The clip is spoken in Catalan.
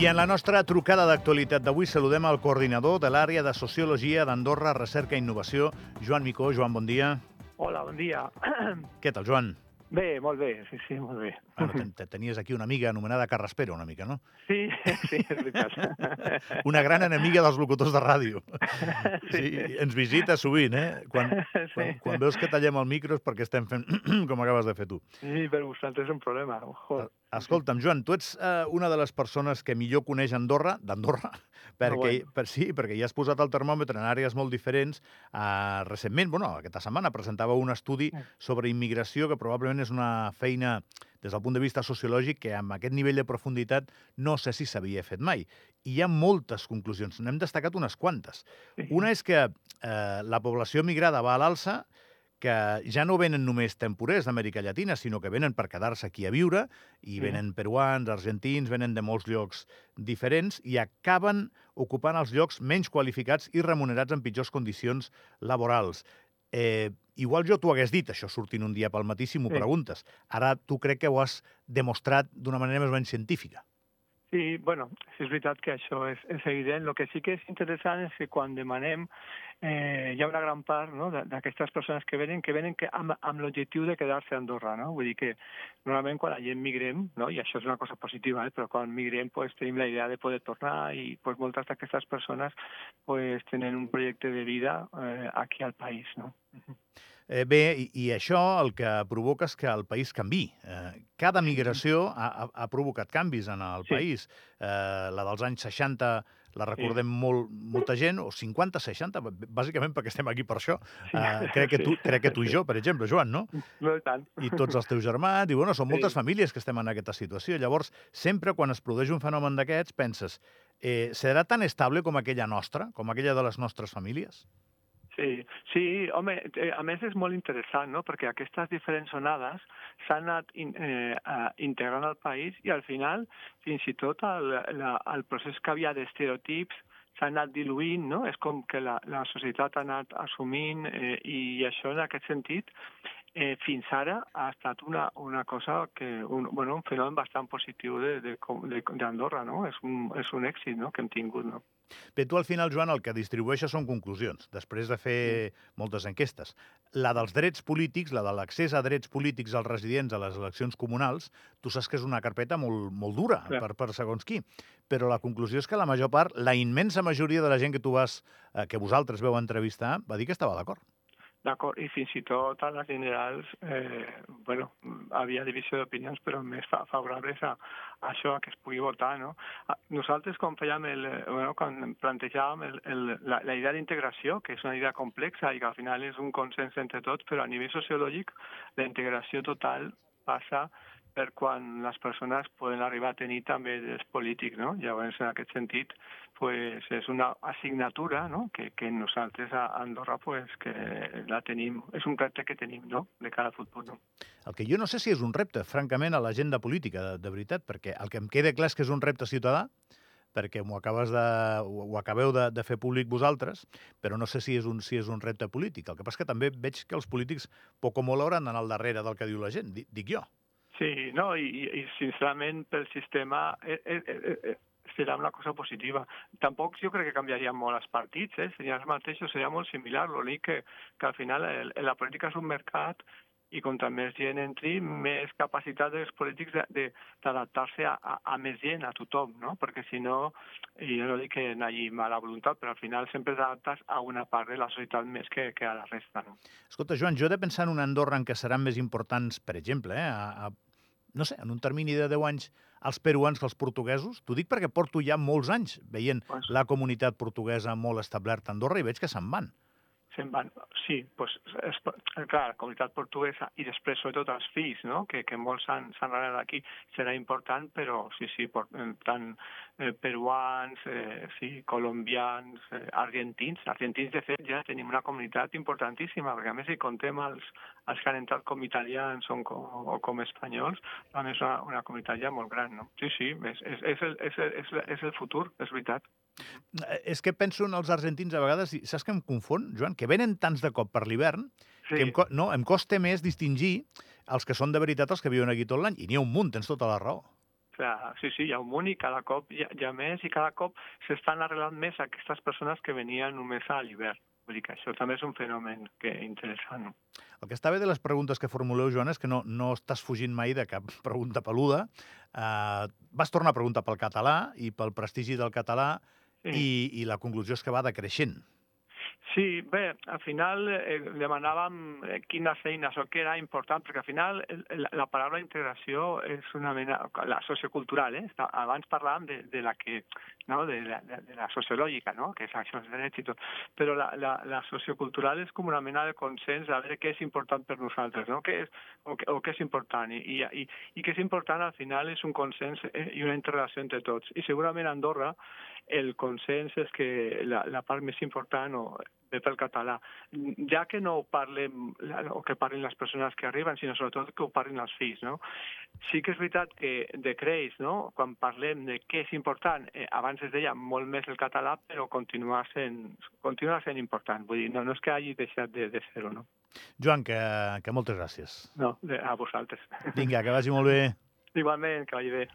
I en la nostra trucada d'actualitat d'avui saludem el coordinador de l'àrea de Sociologia d'Andorra, Recerca i Innovació, Joan Micó. Joan, bon dia. Hola, bon dia. Què tal, Joan? Bé, molt bé, sí, sí, molt bé. Bueno, ten- te- tenies aquí una amiga anomenada Carraspera, una mica, no? Sí, sí, és veritat. Una gran enemiga dels locutors de ràdio. Sí, ens visita sovint, eh? Quan, quan, Sí. quan veus que tallem el micro és perquè estem fent com acabes de fer tu. Sí, per vosaltres és un problema. Ojo. Escolta'm, Joan, tu ets eh, una de les persones que millor coneix Andorra, d'Andorra, perquè, bueno. per, sí, perquè ja has posat el termòmetre en àrees molt diferents. Uh, recentment, bueno, aquesta setmana presentava un estudi sobre immigració que probablement és una feina des del punt de vista sociològic que amb aquest nivell de profunditat no sé si s'havia fet mai. I hi ha moltes conclusions, n'hem destacat unes quantes. Una és que eh, la població migrada va a l'alça, que ja no venen només temporers d'Amèrica Llatina, sinó que venen per quedar-se aquí a viure, i venen peruans, argentins, venen de molts llocs diferents, i acaben ocupant els llocs menys qualificats i remunerats en pitjors condicions laborals. Eh, igual jo t'ho hagués dit, això sortint un dia pel matí si m'ho Sí. preguntes. Ara tu crec que ho has demostrat d'una manera més o menys científica. Sí, bueno, és veritat que això és, és evident. El que sí que és interessant és que quan demanem eh, hi ha una gran part no, d'aquestes persones que venen que venen que amb, amb l'objectiu de quedar-se a Andorra. No? Vull dir que normalment quan la gent migrem, no, i això és una cosa positiva, eh, però quan migrem pues, tenim la idea de poder tornar i pues, moltes d'aquestes persones pues, tenen un projecte de vida eh, aquí al país. No? Eh, bé, i, i això el que provoca és que el país canvi. Eh, cada migració ha, ha, ha provocat canvis en el Sí. país. Eh, la dels anys 60 la recordem molt, molta gent, o 50, 60, b- bàsicament perquè estem aquí per això. Sí. Eh, crec, que tu, crec que tu i jo, per exemple, Joan, no? No tant. I tots els teus germans, i bueno, són moltes Sí. famílies que estem en aquesta situació. Llavors, sempre quan es produeix un fenomen d'aquests, penses, eh, serà tan estable com aquella nostra, com aquella de les nostres famílies? Sí, home, eh, a més és molt interessant, no?, perquè aquestes diferents onades s'han anat in, eh, integrant al país i al final, fins i tot, el, la, el procés que havia d'estereotips s'ha anat diluint, no? És com que la, la societat ha anat assumint eh, i això, en aquest sentit, eh, fins ara ha estat una, una cosa que, un, bueno, un fenomen bastant positiu d'Andorra, no? És un, és un èxit, no?, que hem tingut, no? Bé, tu al final, Joan, el que distribueixes són conclusions, després de fer moltes enquestes. La dels drets polítics, la de l'accés a drets polítics als residents a les eleccions comunals, tu saps que és una carpeta molt, molt dura Clar. per, per segons qui. Però la conclusió és que la major part, la immensa majoria de la gent que tu vas, eh, que vosaltres veu entrevistar, va dir que estava d'acord. D'acord, i fins i tot a les generals, eh, bueno, havia divisió d'opinions, però més fa favorables a, a això, a que es pugui votar, no? Nosaltres, quan fèiem el, bueno, quan plantejàvem el, el, la, la idea d'integració, que és una idea complexa i que al final és un consens entre tots, però a nivell sociològic la integració total passa per quan les persones poden arribar a tenir també drets polítics, no? Llavors, en aquest sentit, pues, és una assignatura no? que, que nosaltres a Andorra pues, que la tenim, és un repte que tenim no? de cada futur. No? El que jo no sé si és un repte, francament, a l'agenda política, de, de veritat, perquè el que em queda clar és que és un repte ciutadà, perquè m'ho acabes de, ho, acabeu de, de fer públic vosaltres, però no sé si és, un, si és un repte polític. El que passa que també veig que els polítics poc o molt hauran d'anar al darrere del que diu la gent, di- dic jo. Sí, no, i, i- sincerament pel sistema eh, eh, eh, eh, serà una cosa positiva. Tampoc jo crec que canviaria molt els partits, eh? serien els mateixos, seria molt similar, l'únic que, que al final el, la política és un mercat i contra més gent entri, més capacitat dels polítics d'adaptar-se a, a, a més gent, a tothom, no? Perquè si no, i jo no dic que n'hi hagi mala voluntat, però al final sempre t'adaptes a una part de la societat més que, que a la resta, no? Escolta, Joan, jo he de pensar en una Andorra en què seran més importants, per exemple, eh, a, a, no sé, en un termini de 10 anys, els peruans que els portuguesos? T'ho dic perquè porto ja molts anys veient Pues- la comunitat portuguesa molt establerta a Andorra i veig que se'n van. Se'n van, sí, pues, és, clar, la comunitat portuguesa i després sobretot els fills, no? que, que molts s'han anat aquí, serà important, però sí, sí, por, eh, tant eh, peruans, eh, sí, colombians, eh, argentins, argentins de fet ja tenim una comunitat importantíssima, perquè a més si contem els, els que han entrat com italians o com, o com espanyols, doncs és una, una comunitat ja molt gran, no? Sí, sí, és, és, és, el, és, el, és, el, és el futur, és veritat. Eh, És que penso en els argentins a vegades, i saps que em confon, Joan? Que venen tants de cop per l'hivern que em, no, em costa més distingir els que són de veritat els que viuen aquí tot l'any. I n'hi ha un munt, tens tota la raó. Sí, sí, hi ha un munt i cada cop hi ha, hi ha més i cada cop s'estan arreglant més aquestes persones que venien només a l'hivern. Vull dir que això també és un fenomen que interessant. El que està bé de les preguntes que formuleu, Joan, és que no, no estàs fugint mai de cap pregunta peluda. Uh, vas tornar a preguntar pel català i pel prestigi del català sí. i, i la conclusió és que va decreixent. Sí, bé, al final eh, demanàvem eh, quines eines o què era important, perquè al final la, la paraula integració és una mena... La sociocultural, eh? Abans parlàvem de, de la que... No? De, la, de, de la sociològica, no? que és això, els drets i tot. Però la, la, la sociocultural és com una mena de consens a veure què és important per nosaltres, no? què és, o, o què és important. I, i, i, I què és important al final és un consens eh, i una interrelació entre tots. I segurament Andorra el consens és que la, la part més important o, ve pel català, ja que no ho parlem o que parlin les persones que arriben, sinó sobretot que ho parlin els fills. No? Sí que és veritat que decreix, no? quan parlem de què és important, eh, abans es deia molt més el català, però continua sent, continua sent important. Vull dir, no, no és que hagi deixat de, de ser-ho. No? Joan, que, que moltes gràcies. No, a vosaltres. Vinga, que vagi molt bé. Igualment, que vagi bé.